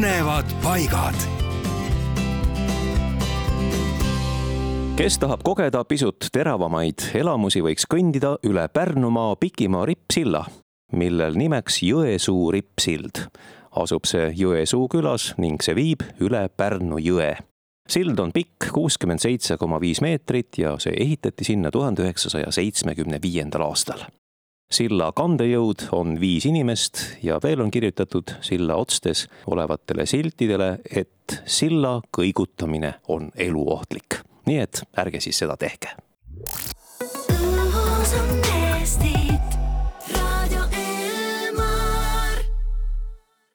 põnevad paigad. kes tahab kogeda pisut teravamaid elamusi, võiks kõndida üle Pärnumaa Pikimaa rippsilla, millel nimeks Jõesuu rippsild. asub see Jõesuu külas ning see viib üle Pärnu jõe sild on pikk kuuskümmend seitse koma viis meetrit ja see ehitati sinna tuhande üheksasaja seitsmekümne viiendal aastal silla kandejõud on viis inimest ja veel on kirjutatud silla otstes olevatele siltidele, et silla kõigutamine on eluohtlik. nii et ärge siis seda tehke.